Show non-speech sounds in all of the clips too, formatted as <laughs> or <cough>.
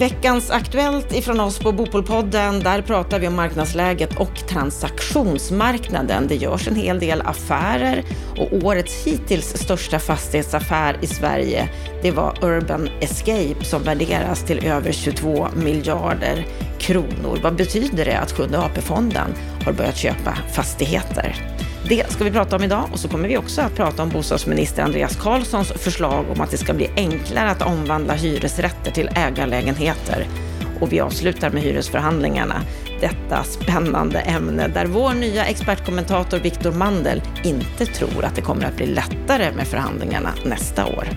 Veckans Aktuellt ifrån oss på Bopolpodden, där pratar vi om marknadsläget och transaktionsmarknaden. Det görs en hel del affärer och årets hittills största fastighetsaffär i Sverige, det var Urban Escape som värderas till över 22 miljarder kronor. Vad betyder det att Sjunde AP-fonden har börjat köpa fastigheter? Det ska vi prata om idag och så kommer vi också att prata om bostadsminister Andreas Carlssons förslag om att det ska bli enklare att omvandla hyresrätter till ägarlägenheter. Och vi avslutar med hyresförhandlingarna, detta spännande ämne där vår nya expertkommentator Viktor Mandel inte tror att det kommer att bli lättare med förhandlingarna nästa år.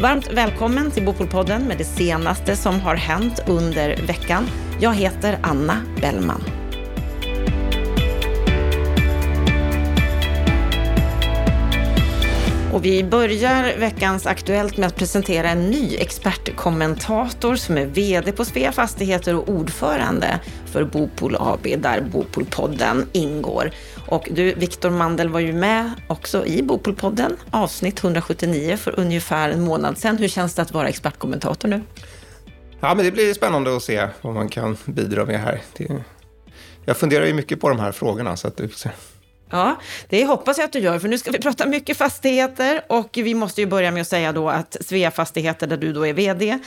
Varmt välkommen till Bopolpodden med det senaste som har hänt under veckan. Jag heter Anna Bellman. Och vi börjar veckans Aktuellt med att presentera en ny expertkommentator som är VD på Svea Fastigheter och ordförande för Bopol AB, där Bopolpodden ingår. Och du, Viktor Mandel var ju med också i Bopolpodden, avsnitt 179 för ungefär en månad sedan. Hur känns det att vara expertkommentator nu? Ja, men det blir spännande att se vad man kan bidra med här. Jag funderar ju mycket på de här frågorna, så att du får se. Ja, det hoppas jag att du gör, för nu ska vi prata mycket fastigheter och vi måste ju börja med att säga då att Svea Fastigheter, där du då är vd,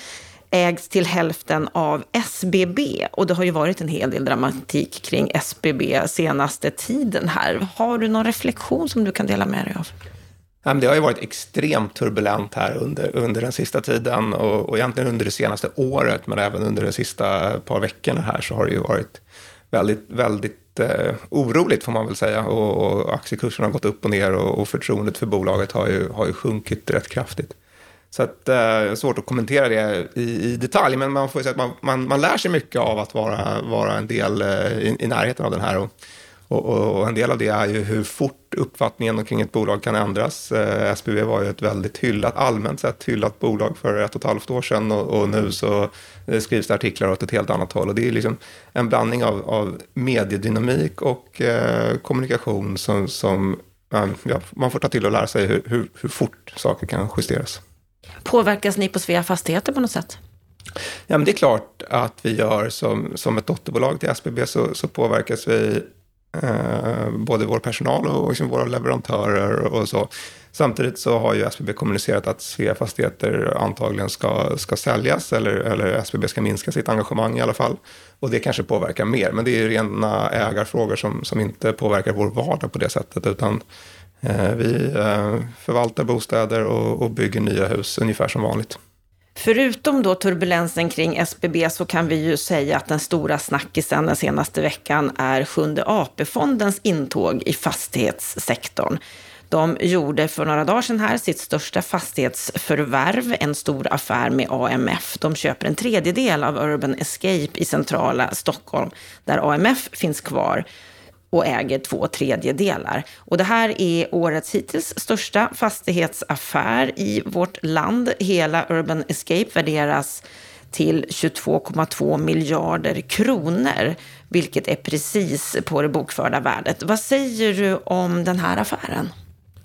ägs till hälften av SBB och det har ju varit en hel del dramatik kring SBB senaste tiden här. Har du någon reflektion som du kan dela med dig av? Det har ju varit extremt turbulent här under, under den sista tiden och, och egentligen under det senaste året, men även under de sista par veckorna här så har det ju varit väldigt, väldigt eh, oroligt får man väl säga. Och, och aktiekursen har gått upp och ner och, och förtroendet för bolaget har ju, har ju sjunkit rätt kraftigt. Så att, eh, svårt att kommentera det i, i, detalj, men man får säga att man, man, man lär sig mycket av att vara, vara en del eh, i, i, närheten av den här. Och, och, och, en del av det är ju hur fort uppfattningen kring ett bolag kan ändras. Eh, SBB var ju ett väldigt hyllat, allmänt sett hyllat bolag för ett och ett halvt år sedan och, och nu så eh, skrivs det artiklar åt ett helt annat håll. Och det är liksom en blandning av, av mediedynamik och eh, kommunikation som, som ja, man får ta till och lära sig hur, hur, hur fort saker kan justeras. Påverkas ni på Svea Fastigheter på något sätt? Ja, men det är klart att vi gör som, som ett dotterbolag till SBB så, så påverkas vi Eh, både vår personal och liksom våra leverantörer och så. Samtidigt så har ju SBB kommunicerat att Svea Fastigheter antagligen ska, ska säljas eller, eller SBB ska minska sitt engagemang i alla fall. Och det kanske påverkar mer, men det är ju rena ägarfrågor som, som inte påverkar vår vardag på det sättet, utan eh, vi eh, förvaltar bostäder och, och bygger nya hus ungefär som vanligt. Förutom då turbulensen kring SBB så kan vi ju säga att den stora snackisen den senaste veckan är Sjunde AP-fondens intåg i fastighetssektorn. De gjorde för några dagar sedan här sitt största fastighetsförvärv, en stor affär med AMF. De köper en tredjedel av Urban Escape i centrala Stockholm, där AMF finns kvar och äger två tredjedelar. Och det här är årets hittills största fastighetsaffär i vårt land. Hela Urban Escape värderas till 22,2 miljarder kronor, vilket är precis på det bokförda värdet. Vad säger du om den här affären?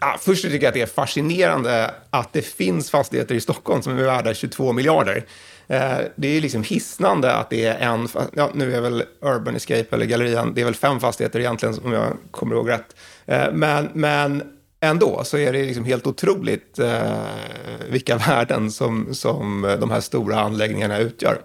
Ja, först tycker jag att det är fascinerande att det finns fastigheter i Stockholm som är värda 22 miljarder. Eh, det är liksom hisnande att det är en, ja, nu är väl Urban Escape eller Gallerian, det är väl fem fastigheter egentligen om jag kommer ihåg rätt. Eh, men, men ändå så är det liksom helt otroligt eh, vilka <laughs> värden som, som de här stora anläggningarna utgör.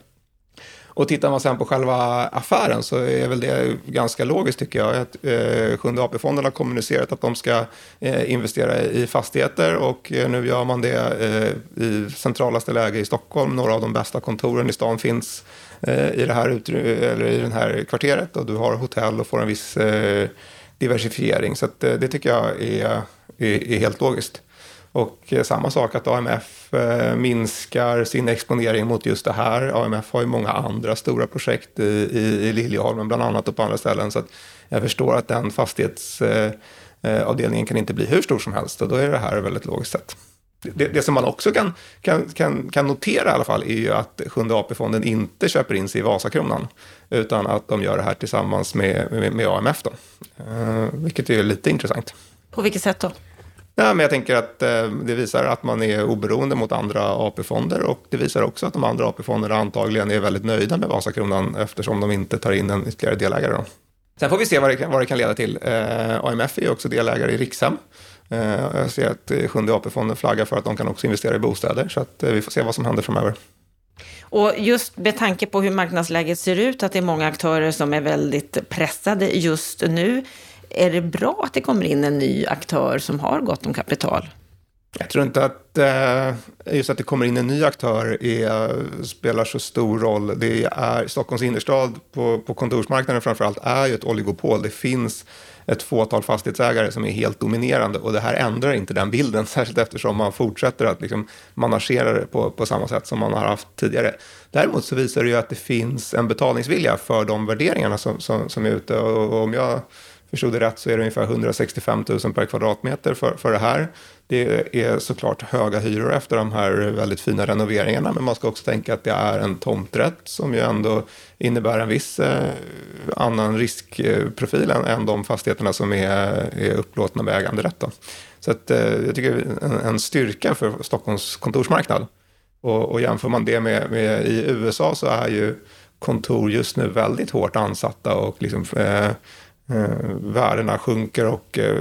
Och tittar man sen på själva affären så är väl det ganska logiskt tycker jag. Att eh, Sjunde AP-fonden har kommunicerat att de ska eh, investera i fastigheter och eh, nu gör man det eh, i centralaste läge i Stockholm. Några av de bästa kontoren i stan finns eh, i, det här eller i den här kvarteret och du har hotell och får en viss eh, diversifiering. Så att, eh, det tycker jag är, är, är helt logiskt. Och eh, samma sak att AMF eh, minskar sin exponering mot just det här. AMF har ju många andra stora projekt i, i, i Liljeholmen bland annat och på andra ställen. Så jag förstår att den fastighetsavdelningen eh, kan inte bli hur stor som helst och då är det här väldigt logiskt sett. Det, det, som man också kan, kan, kan, kan notera i alla fall är ju att Sjunde AP-fonden inte köper in sig i Vasakronan utan att de gör det här tillsammans med, med, med AMF. Då. Uh, vilket är lite intressant. På vilket sätt då? Ja, men jag tänker att eh, det visar att man är oberoende mot andra AP-fonder och det visar också att de andra AP-fonderna antagligen är väldigt nöjda med Vasakronan eftersom de inte tar in en ytterligare delägare. Då. Sen får vi se vad det kan, vad det kan leda till. Eh, AMF är ju också delägare i Rikshem. Eh, jag ser att eh, Sjunde AP-fonden flaggar för att de kan också investera i bostäder, så att, eh, vi får se vad som händer framöver. Och just med tanke på hur marknadsläget ser ut, att det är många aktörer som är väldigt pressade just nu, är det bra att det kommer in en ny aktör som har gott om kapital? Jag tror inte att eh, just att det kommer in en ny aktör är, spelar så stor roll. Det är, Stockholms innerstad på, på kontorsmarknaden framför allt är ju ett oligopol. Det finns ett fåtal fastighetsägare som är helt dominerande och det här ändrar inte den bilden, <laughs> särskilt eftersom man fortsätter att liksom managera det på, på samma sätt som man har haft tidigare. Däremot så visar det ju att det finns en betalningsvilja för de värderingarna som, som, som är ute och, och om jag förstod det rätt så är det ungefär 165 000 per kvadratmeter för, för det här. Det är såklart höga hyror efter de här väldigt fina renoveringarna, men man ska också tänka att det är en tomträtt som ju ändå innebär en viss eh, annan riskprofil än, än de fastigheterna som är, är upplåtna med äganderätt. Då. Så att, eh, jag tycker en, en styrka för Stockholms kontorsmarknad. Och, och jämför man det med, med, i USA så är ju kontor just nu väldigt hårt ansatta och liksom, eh, eh, värdena sjunker och eh,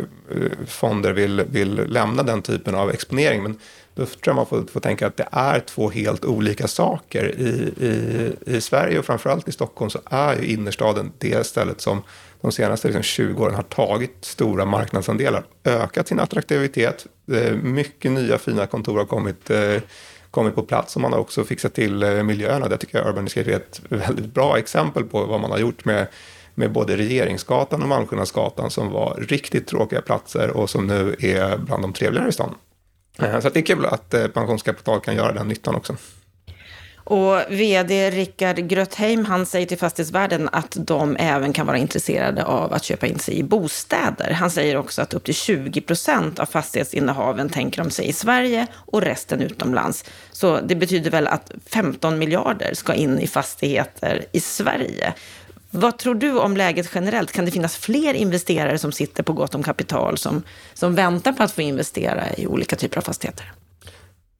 fonder vill, vill lämna den typen av exponering. Men då tror jag man får, får tänka att det är två helt olika saker. I, i, i Sverige och framförallt i Stockholm så är ju innerstaden det stället som de senaste liksom, 20 åren har tagit stora marknadsandelar, ökat sin attraktivitet. Eh, mycket nya fina kontor har kommit eh, kommit på plats och man har också fixat till eh, miljöerna. Det tycker jag Urban Escape är ett väldigt bra exempel på vad man har gjort med med både Regeringsgatan och Malmskillnadsgatan som var riktigt tråkiga platser och som nu är bland de trevligare i stan. Eh, så det är kul att eh, pensionskapital kan göra den nyttan också. Och vd Rickard Grötheim, han säger till Fastighetsvärlden att de även kan vara intresserade av att köpa in sig i bostäder. Han säger också att upp till 20 procent av fastighetsinnehaven tänker de sig i Sverige och resten utomlands. Så det betyder väl att 15 miljarder ska in i fastigheter i Sverige. Vad tror du om läget generellt? Kan det finnas fler investerare som sitter på gott om kapital som, som väntar på att få investera i olika typer av fastigheter?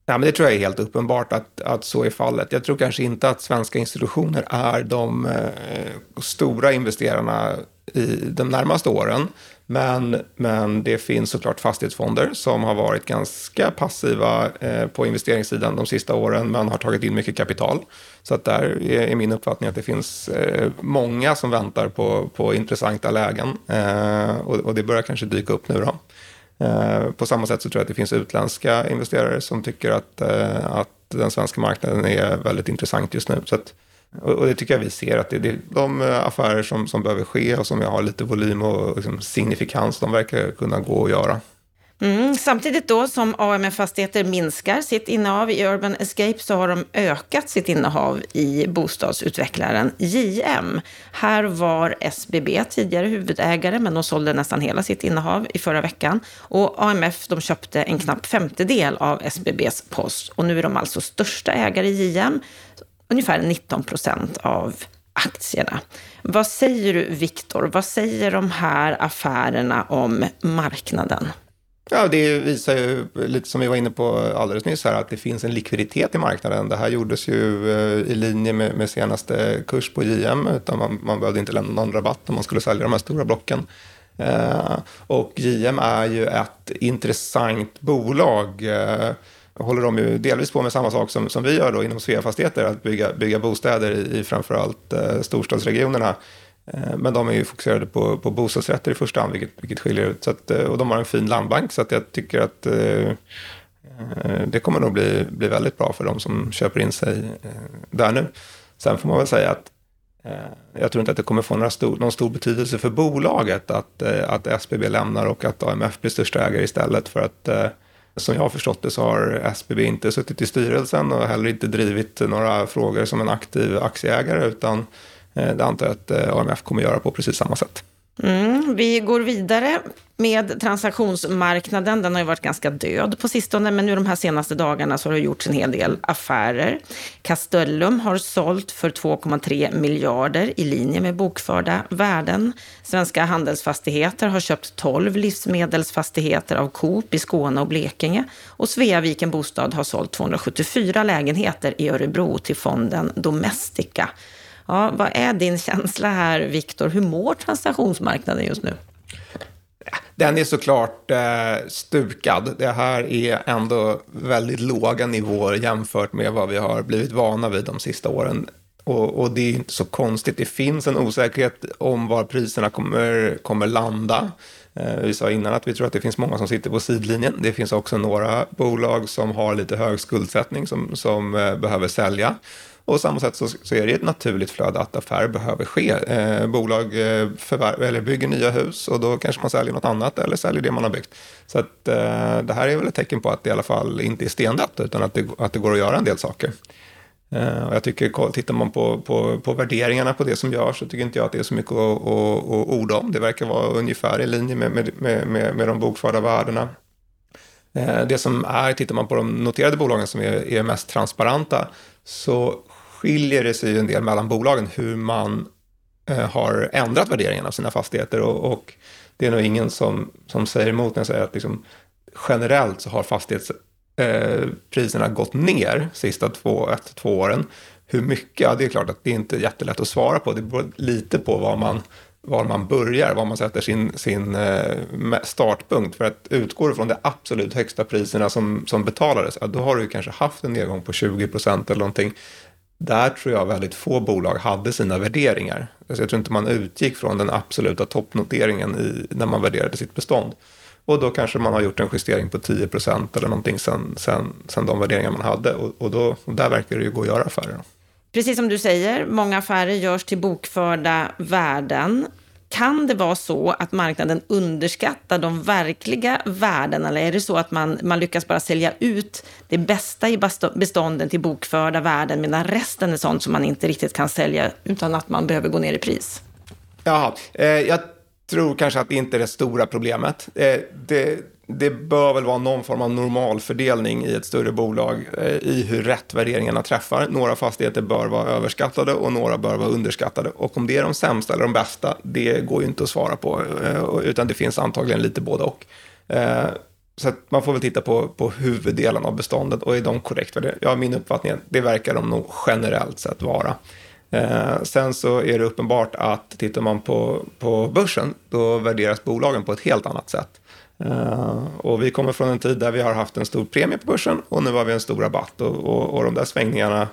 Ja, men det tror jag är helt uppenbart att, att så är fallet. Jag tror kanske inte att svenska institutioner är de eh, stora investerarna i de närmaste åren. Men, men det finns såklart fastighetsfonder som har varit ganska passiva eh, på investeringssidan de sista åren, men har tagit in mycket kapital. Så att där är, är min uppfattning att det finns eh, många som väntar på, på intressanta lägen. Eh, och, och, det börjar kanske dyka upp nu då. Eh, på samma sätt så tror jag att det finns utländska investerare som tycker att, eh, att den svenska marknaden är väldigt intressant just nu. Så att, och det tycker jag vi ser att det det, de eh, affärer som, som behöver ske och som har lite volym och liksom signifikans, de verkar kunna gå att göra. Mm, samtidigt då som AMF Fastigheter minskar sitt innehav i Urban Escape så har de ökat sitt innehav i bostadsutvecklaren JM. Här var SBB tidigare huvudägare, men de sålde nästan hela sitt innehav i förra veckan. Och AMF de köpte en knapp femtedel av SBBs post och nu är de alltså största ägare i JM, ungefär 19 procent av aktierna. Vad säger du, Viktor? Vad säger de här affärerna om marknaden? Ja, det visar ju lite som vi var inne på alldeles nyss här, att det finns en likviditet i marknaden. Det här gjordes ju eh, i linje med, med senaste kurs på JM, utan man, man behövde inte lämna någon rabatt om man skulle sälja de här stora blocken. Eh, och JM är ju ett intressant bolag. Eh, håller de ju delvis på med samma sak som, som vi gör då inom Sveafastigheter, att bygga, bygga bostäder i, i framförallt eh, storstadsregionerna. Eh, men de är ju fokuserade på, på bostadsrätter i första hand, vilket, vilket skiljer ut. Så att, eh, och de har en fin landbank, så att jag tycker att eh, eh, det kommer nog bli, bli väldigt bra för de som köper in sig eh, där nu. Sen får man väl säga att jag tror inte att det kommer få några stor, någon stor betydelse för bolaget att, att SBB lämnar och att AMF blir största ägare istället. För att som jag har förstått det så har SBB inte suttit i styrelsen och heller inte drivit några frågor som en aktiv aktieägare utan eh, det antar jag att eh, AMF kommer göra på precis samma sätt. Mm, vi går vidare med transaktionsmarknaden. Den har ju varit ganska död på sistone, men nu de här senaste dagarna så har det gjorts en hel del affärer. Castellum har sålt för 2,3 miljarder i linje med bokförda värden. Svenska Handelsfastigheter har köpt 12 livsmedelsfastigheter av Coop i Skåne och Blekinge. Och Sveaviken Bostad har sålt 274 lägenheter i Örebro till fonden Domestica. Ja, vad är din känsla här, Viktor? Hur mår transaktionsmarknaden just nu? Den är såklart eh, stukad. Det här är ändå väldigt låga nivåer jämfört med vad vi har blivit vana vid de sista åren. Och, och det är inte så konstigt. Det finns en osäkerhet om var priserna kommer, kommer landa. Eh, vi sa innan att vi tror att det finns många som sitter på sidlinjen. Det finns också några bolag som har lite hög skuldsättning som, som eh, behöver sälja. Och på samma sätt så, så, är det ett naturligt flöde att affärer behöver ske. Eh, bolag eh, förvärv, eller bygger nya hus och då kanske man säljer något annat eller säljer det man har byggt. Så att, eh, det här är väl ett tecken på att det i alla fall inte är stendött utan att det, att det går att göra en del saker. Eh, och jag tycker, tittar man på, på, på värderingarna på det som görs så tycker inte jag att det är så mycket att, att, att orda om. Det verkar vara ungefär i linje med, med, med, med de bokförda värdena. Eh, det som är, tittar man på de noterade bolagen som är, är mest transparenta, så skiljer det sig en del mellan bolagen hur man eh, har ändrat värderingen av sina fastigheter. Och, och, det är nog ingen som, som säger emot när jag säger att liksom, generellt så har fastighetspriserna eh, gått ner sista två, ett, två åren. Hur mycket? Ja, det är klart att det är inte jättelätt att svara på. Det beror lite på var man, var man börjar, var man sätter sin, sin eh, startpunkt. För att utgår du från de absolut högsta priserna som, som betalades, ja, då har du kanske haft en nedgång på 20 procent eller någonting där tror jag väldigt få bolag hade sina värderingar. Alltså jag tror inte man utgick från den absoluta toppnoteringen i, när man värderade sitt bestånd. Och då kanske man har gjort en justering på 10 procent eller någonting sen, sen, sen de värderingar man hade. Och, och, då, och där verkar det ju gå att göra affärer. Precis som du säger, många affärer görs till bokförda värden. Kan det vara så att marknaden underskattar de verkliga värdena eller är det så att man, man lyckas bara sälja ut det bästa i bestånden till bokförda värden medan resten är sånt som man inte riktigt kan sälja utan att man behöver gå ner i pris? Jaha, eh, jag tror kanske att det inte är det stora problemet. Eh, det, det bör väl vara någon form av normalfördelning i ett större bolag eh, i hur rätt värderingarna träffar. Några fastigheter bör vara överskattade och några bör vara underskattade. Och om det är de sämsta eller de bästa, det går ju inte att svara på, eh, utan det finns antagligen lite både och. Eh, så man får väl titta på, på huvuddelen av beståndet och är de korrekt värderade? Ja, min uppfattning är att det verkar de nog generellt sett vara. Eh, sen så är det uppenbart att tittar man på, på börsen, då värderas bolagen på ett helt annat sätt. Eh, och vi kommer från en tid där vi har haft en stor premie på börsen och nu har vi en stor rabatt. Och, och, och de där svängningarna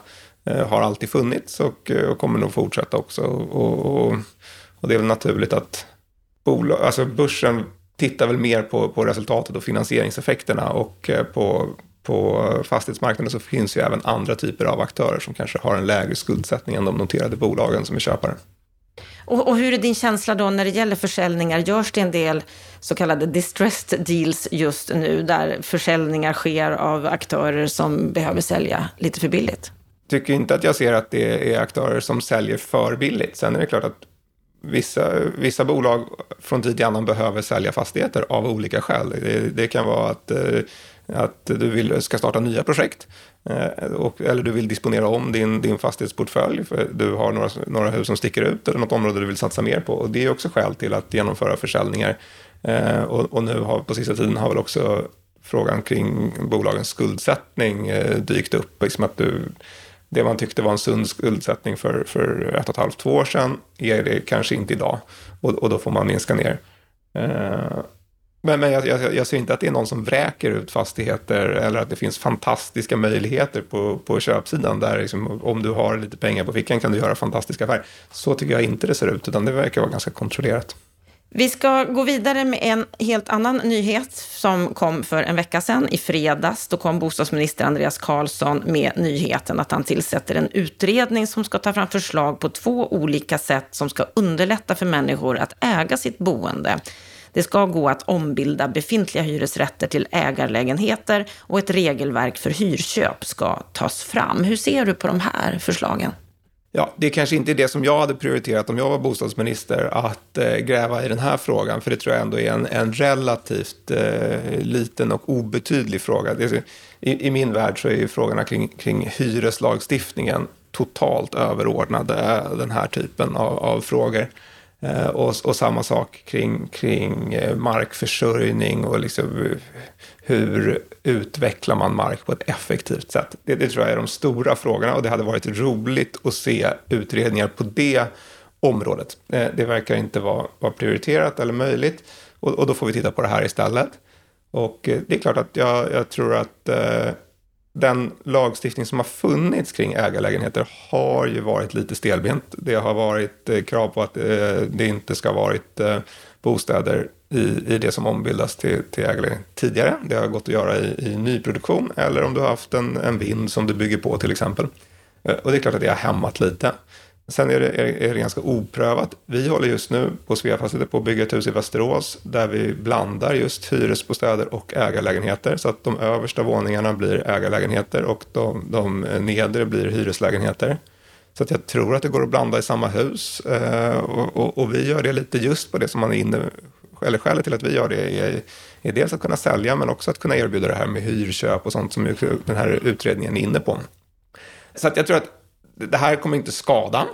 eh, har alltid funnits och, eh, och kommer nog fortsätta också. Och, och, det är väl naturligt att bolag, alltså börsen tittar väl mer på, på resultatet och finansieringseffekterna och på, på fastighetsmarknaden så finns ju även andra typer av aktörer som kanske har en lägre skuldsättning än de noterade bolagen som är köpare. Och, och, hur är din känsla då när det gäller försäljningar? Görs det en del så kallade distressed deals just nu, där försäljningar sker av aktörer som behöver sälja lite för billigt? tycker inte att jag ser att det är aktörer som säljer för billigt. Sen är det klart att vissa, vissa bolag från tid till annan behöver sälja fastigheter av olika skäl. Det, det kan vara att eh, att du vill, ska starta nya projekt. Eh, och, eller du vill disponera om din, din fastighetsportfölj för du har några, några hus som sticker ut eller något område du vill satsa mer på. Och det är också skäl till att genomföra försäljningar. Eh, och, och, nu har, på sista tiden har väl också frågan kring bolagens skuldsättning eh, dykt upp. Liksom att du, det man tyckte var en sund skuldsättning för, för ett och ett halvt, två år sedan är det kanske inte idag. Och, och då får man minska ner. Eh, men, men jag, jag, jag, ser inte att det är någon som vräker ut fastigheter eller att det finns fantastiska möjligheter på, på köpsidan där liksom, om du har lite pengar på fickan kan du göra fantastiska affärer. Så tycker jag inte det ser ut, utan det verkar vara ganska kontrollerat. Vi ska gå vidare med en helt annan nyhet som kom för en vecka sedan. I fredags då kom bostadsminister Andreas Karlsson med nyheten att han tillsätter en utredning som ska ta fram förslag på två olika sätt som ska underlätta för människor att äga sitt boende. Det ska gå att ombilda befintliga hyresrätter till ägarlägenheter och ett regelverk för hyrköp ska tas fram. Hur ser du på de här förslagen? Ja, det kanske inte är det som jag hade prioriterat om jag var bostadsminister, att eh, gräva i den här frågan, för det tror jag ändå är en, en relativt eh, liten och obetydlig fråga. Det, i, i, min värld så är ju frågorna kring, kring hyreslagstiftningen totalt överordnade eh, den här typen av, av frågor. Eh, och, och, samma sak kring, kring eh, markförsörjning och liksom eh, hur utvecklar man mark på ett effektivt sätt. Det, det tror jag är de stora frågorna och det hade varit roligt att se utredningar på det området. Eh, det verkar inte vara, vara prioriterat eller möjligt och, och, då får vi titta på det här istället. Och eh, det är klart att jag, jag tror att eh, den lagstiftning som har funnits kring ägarlägenheter har ju varit lite stelbent. Det har varit eh, krav på att eh, det inte ska ha varit eh, bostäder i, i det som ombildas till, till ägarlägenheter tidigare. Det har gått att göra i, i nyproduktion eller om du har haft en, en vind som du bygger på till exempel. Eh, och det är klart att det har hämmat lite. Sen är det, är det ganska oprövat. Vi håller just nu på Sveafastigheter på att bygga ett hus i Västerås där vi blandar just hyresbostäder och ägarlägenheter. Så att de översta våningarna blir ägarlägenheter och de, de nedre blir hyreslägenheter. Så att jag tror att det går att blanda i samma hus. Eh, och, och, och, vi gör det lite just på det som man är inne eller skälet till att vi gör det är, är dels att kunna sälja men också att kunna erbjuda det här med hyrköp och sånt som den här utredningen är inne på. Så att jag tror att det här kommer inte skada.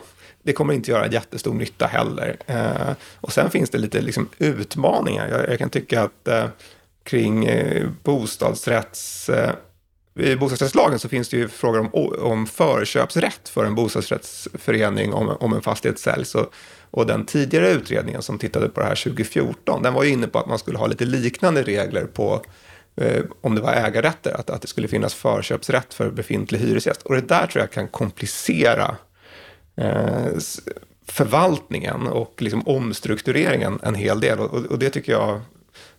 Det kommer inte göra jättestor nytta heller. Eh, och sen finns det lite liksom, utmaningar. Jag, jag, kan tycka att eh, kring eh, bostadsrätts... Eh, i bostadsrättslagen så finns det ju frågor om, om förköpsrätt för en bostadsrättsförening om, om en fastighet säljs. Och, och den tidigare utredningen som tittade på det här 2014, den var ju inne på att man skulle ha lite liknande regler på eh, om det var ägarrätter, att, att det skulle finnas förköpsrätt för befintlig hyresgäst. Och det där tror jag kan komplicera eh, förvaltningen och liksom omstruktureringen en hel del. Och, och, det tycker jag,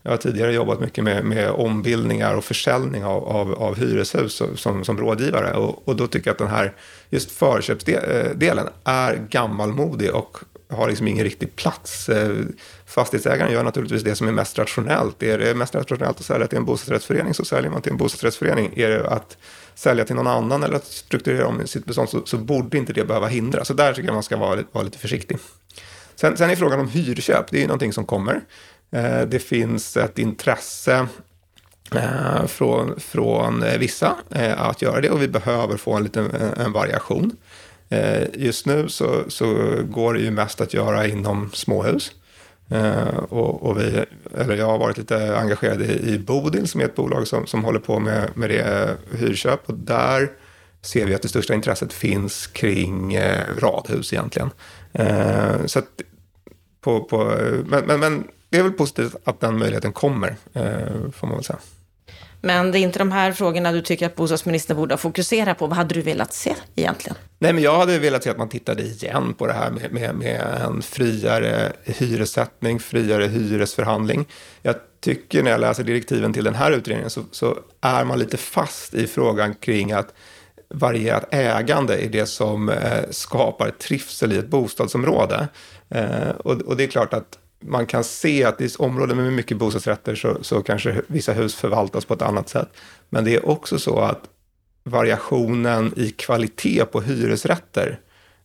jag har tidigare jobbat mycket med, med ombildningar och försäljning av, av, av hyreshus som, som rådgivare. Och, och, då tycker jag att den här just förköpsdelen är gammalmodig och har liksom ingen riktig plats. Eh, fastighetsägaren gör naturligtvis det som är mest rationellt. Är det mest rationellt att sälja till en bostadsrättsförening så säljer man till en bostadsrättsförening. Är det att sälja till någon annan eller att strukturera om sitt bestånd så, så borde inte det behöva hindra. Så där tycker jag man ska vara, vara lite försiktig. Sen, sen är frågan om hyrköp, det är ju någonting som kommer. Eh, det finns ett intresse eh, från, från eh, vissa att göra det och vi behöver få en liten en variation. Just nu så, så går det ju mest att göra inom småhus. Och, och, vi, eller jag har varit lite engagerad i, i Bodil som är ett bolag som, som håller på med, med det hyrköp. Och där ser vi att det största intresset finns kring radhus egentligen. Så att på, på, men, men, men, det är väl positivt att den möjligheten kommer, får man väl säga. Men det är inte de här frågorna du tycker att bostadsministern borde fokusera på. Vad hade du velat se egentligen? Nej, men jag hade velat se att man tittade igen på det här med, med, med en friare hyressättning, friare hyresförhandling. Jag tycker när jag läser direktiven till den här utredningen så, så är man lite fast i frågan kring att varierat ägande är det som eh, skapar trivsel i ett bostadsområde. Eh, och, och det är klart att man kan se att i områden med mycket bostadsrätter så, så kanske vissa hus förvaltas på ett annat sätt. Men det är också så att variationen i kvalitet på hyresrätter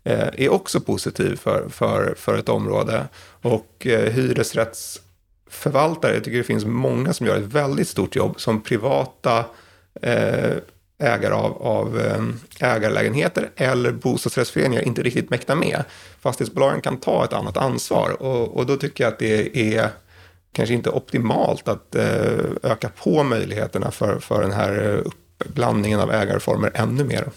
eh, är också positiv för, för, för ett område. Och eh, hyresrättsförvaltare, jag tycker det finns många som gör ett väldigt stort jobb som privata eh, ägare av, av eh, ägarlägenheter eller bostadsrättsföreningar inte riktigt mäktar med. Fastighetsbolagen kan ta ett annat ansvar och, och då tycker jag att det är kanske inte optimalt att eh, öka på möjligheterna för, för den här eh, uppblandningen av ägarformer ännu mer.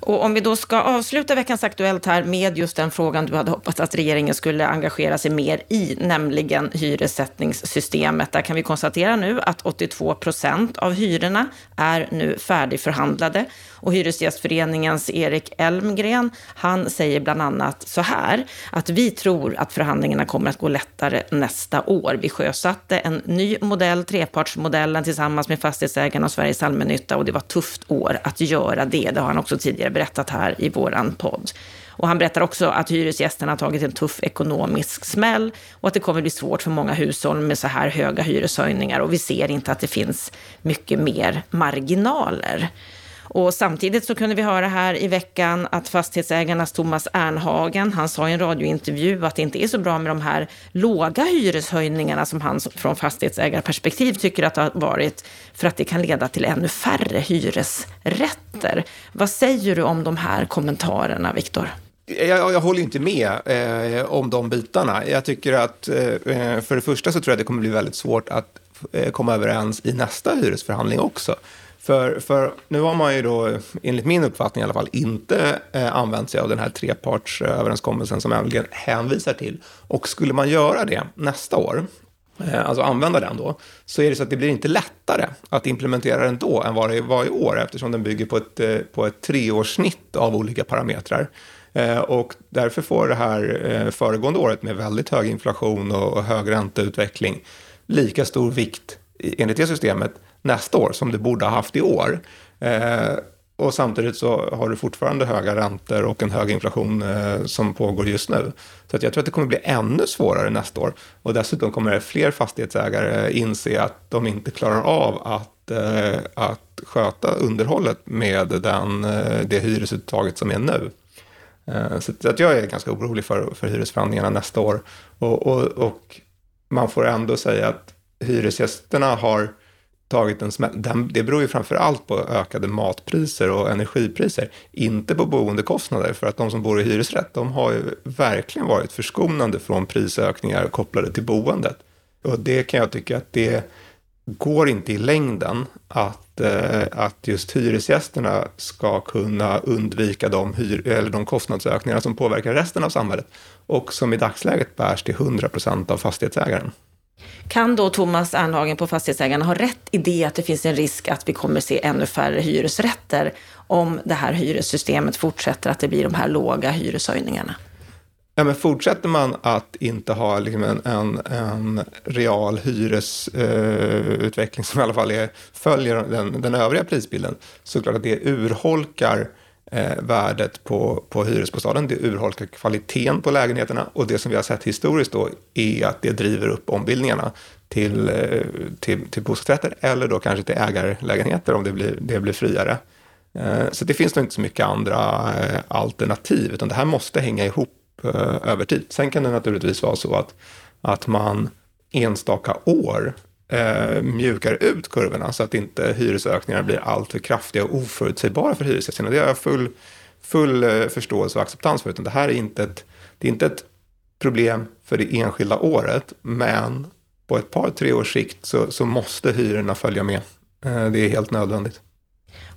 Och om vi då ska avsluta veckans Aktuellt här med just den frågan du hade hoppats att regeringen skulle engagera sig mer i, nämligen hyressättningssystemet. Där kan vi konstatera nu att 82 procent av hyrorna är nu färdigförhandlade. Och Hyresgästföreningens Erik Elmgren, han säger bland annat så här, att vi tror att förhandlingarna kommer att gå lättare nästa år. Vi sjösatte en ny modell, trepartsmodellen, tillsammans med fastighetsägarna och Sveriges allmännytta och det var tufft år att göra det. Det har han också tidigare berättat här i våran podd. Och han berättar också att hyresgästerna har tagit en tuff ekonomisk smäll och att det kommer bli svårt för många hushåll med så här höga hyreshöjningar och vi ser inte att det finns mycket mer marginaler. Och samtidigt så kunde vi höra här i veckan att fastighetsägarnas Thomas Ernhagen, han sa i en radiointervju att det inte är så bra med de här låga hyreshöjningarna som han från fastighetsägarperspektiv tycker att det har varit, för att det kan leda till ännu färre hyresrätter. Vad säger du om de här kommentarerna, Viktor? Jag, jag, håller inte med eh, om de bitarna. Jag tycker att eh, eh, för det första så tror jag att det kommer bli väldigt svårt att eh, komma överens i nästa hyresförhandling också. För, för nu har man ju då, enligt min uppfattning i alla fall, inte eh, använt sig av den här trepartsöverenskommelsen som Elgen hänvisar till. Och skulle man göra det nästa år, eh, alltså använda den då, så är det så att det blir inte lättare att implementera den då än vad det var i år, eftersom den bygger på ett, eh, på ett treårssnitt av olika parametrar. Eh, och därför får det här eh, föregående året med väldigt hög inflation och hög ränteutveckling lika stor vikt enligt det systemet nästa år som du borde ha haft i år. Eh, och samtidigt så har du fortfarande höga räntor och en hög inflation eh, som pågår just nu. Så att jag tror att det kommer bli ännu svårare nästa år. Och dessutom kommer fler fastighetsägare inse att de inte klarar av att, eh, att sköta underhållet med den, eh, det hyresuttaget som är nu. Så att jag är ganska orolig för, för hyresförhandlingarna nästa år. Och, och, och man får ändå säga att hyresgästerna har tagit en smäll. Det beror ju framför allt på ökade matpriser och energipriser, inte på boendekostnader. För att de som bor i hyresrätt, de har ju verkligen varit förskonande från prisökningar kopplade till boendet. Och det kan jag tycka att det går inte i längden att, eh, att just hyresgästerna ska kunna undvika de, hyr, eller de kostnadsökningar som påverkar resten av samhället och som i dagsläget bärs till 100 procent av fastighetsägaren. Kan då Thomas Ernhagen på Fastighetsägarna ha rätt i det att det finns en risk att vi kommer se ännu färre hyresrätter om det här hyressystemet fortsätter, att det blir de här låga hyreshöjningarna? Ja, men fortsätter man att inte ha liksom en, en, en real hyresutveckling eh, som i alla fall är, följer den, den övriga prisbilden så klart att det urholkar eh, värdet på, på hyresbostaden. Det urholkar kvaliteten på lägenheterna och det som vi har sett historiskt då är att det driver upp ombildningarna till, eh, till, till bostadsrätter eller då kanske till ägarlägenheter om det blir, det blir friare. Eh, så det finns nog inte så mycket andra eh, alternativ utan det här måste hänga ihop Eh, över tid. Sen kan det naturligtvis vara så att, att man enstaka år eh, mjukar ut kurvorna så att inte hyresökningarna blir alltför kraftiga och oförutsägbara för hyresgästerna. Det har jag full, full eh, förståelse och acceptans för. Utan det här är inte ett, det är inte ett problem för det enskilda året, men på ett par, tre års sikt så, så måste hyrorna följa med. Eh, det är helt nödvändigt.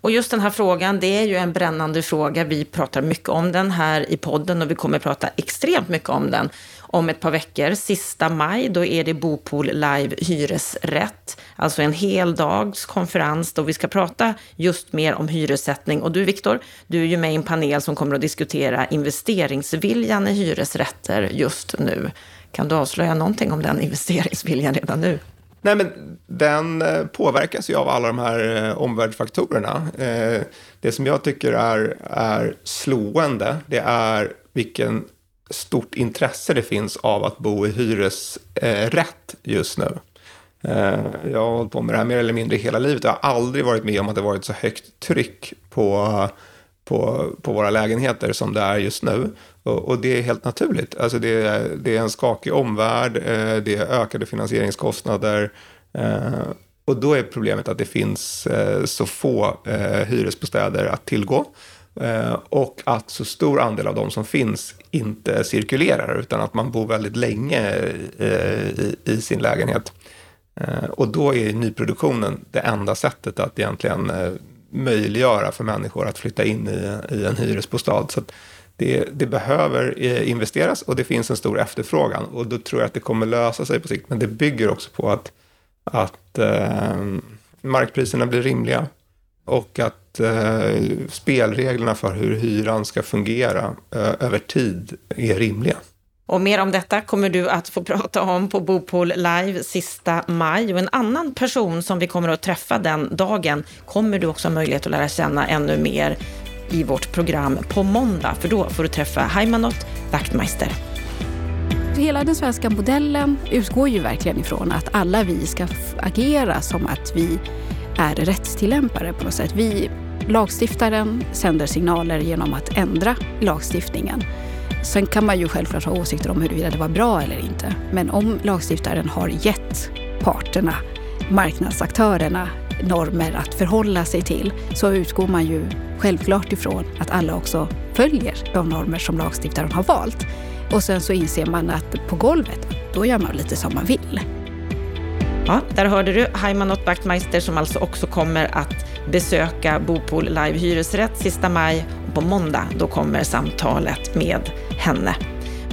Och just den här frågan, det är ju en brännande fråga. Vi pratar mycket om den här i podden och vi kommer prata extremt mycket om den om ett par veckor. Sista maj, då är det Bopool Live Hyresrätt. Alltså en hel dags konferens då vi ska prata just mer om hyressättning. Och du Viktor, du är ju med i en panel som kommer att diskutera investeringsviljan i hyresrätter just nu. Kan du avslöja någonting om den <laughs> investeringsviljan redan nu? Nej, men den eh, påverkas ju av alla de här eh, omvärldsfaktorerna. Eh, det som jag tycker är, är slående, det är vilken stort intresse det finns av att bo i hyresrätt just nu. Eh, jag har hållit på med det här mer eller mindre hela livet. Jag har aldrig varit med om att det varit så högt tryck på, på, på våra lägenheter som det är just nu. Och, och, det är helt naturligt. Alltså det, är, det är en skakig omvärld, eh, det är ökade finansieringskostnader. Eh, och då är problemet att det finns eh, så få eh, hyresbostäder att tillgå. Eh, och att så stor andel av de som finns inte cirkulerar, utan att man bor väldigt länge eh, i, i sin lägenhet. Eh, och då är nyproduktionen det enda sättet att egentligen möjliggöra för människor att flytta in i, i en hyresbostad. Så det, det, behöver investeras och det finns en stor efterfrågan. Och då tror jag att det kommer lösa sig på sikt. Men det bygger också på att, att eh, markpriserna blir rimliga och att eh, spelreglerna för hur hyran ska fungera eh, över tid är rimliga. Och mer om detta kommer du att få <laughs> prata om på Bopol Live sista maj. Och en annan person som vi kommer att träffa den dagen kommer du också ha möjlighet att lära känna ännu mer i vårt program på måndag, för då får du träffa Heimanot Wachtmeister. Hela den svenska modellen utgår ju verkligen ifrån att alla vi ska agera som att vi är rättstillämpare på något sätt. Vi lagstiftaren sänder signaler genom att ändra lagstiftningen. Sen kan man ju självklart ha åsikter om huruvida det var bra eller inte. Men om lagstiftaren har gett parterna, marknadsaktörerna, normer att förhålla sig till så utgår man ju självklart ifrån att alla också följer de normer som lagstiftaren har valt. Och sen så inser man att på golvet, då gör man lite som man vill. Ja, där hörde du Heimanot Wachtmeister som alltså också kommer att besöka Bopol Live Hyresrätt sista maj. Och på måndag, då kommer samtalet med henne.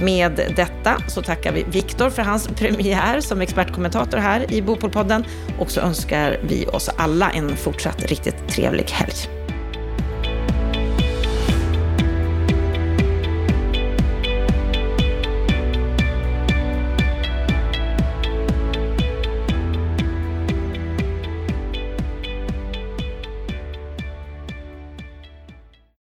Med detta så tackar vi Viktor för hans premiär som expertkommentator här i Bopolpodden och så önskar vi oss alla en fortsatt riktigt trevlig helg.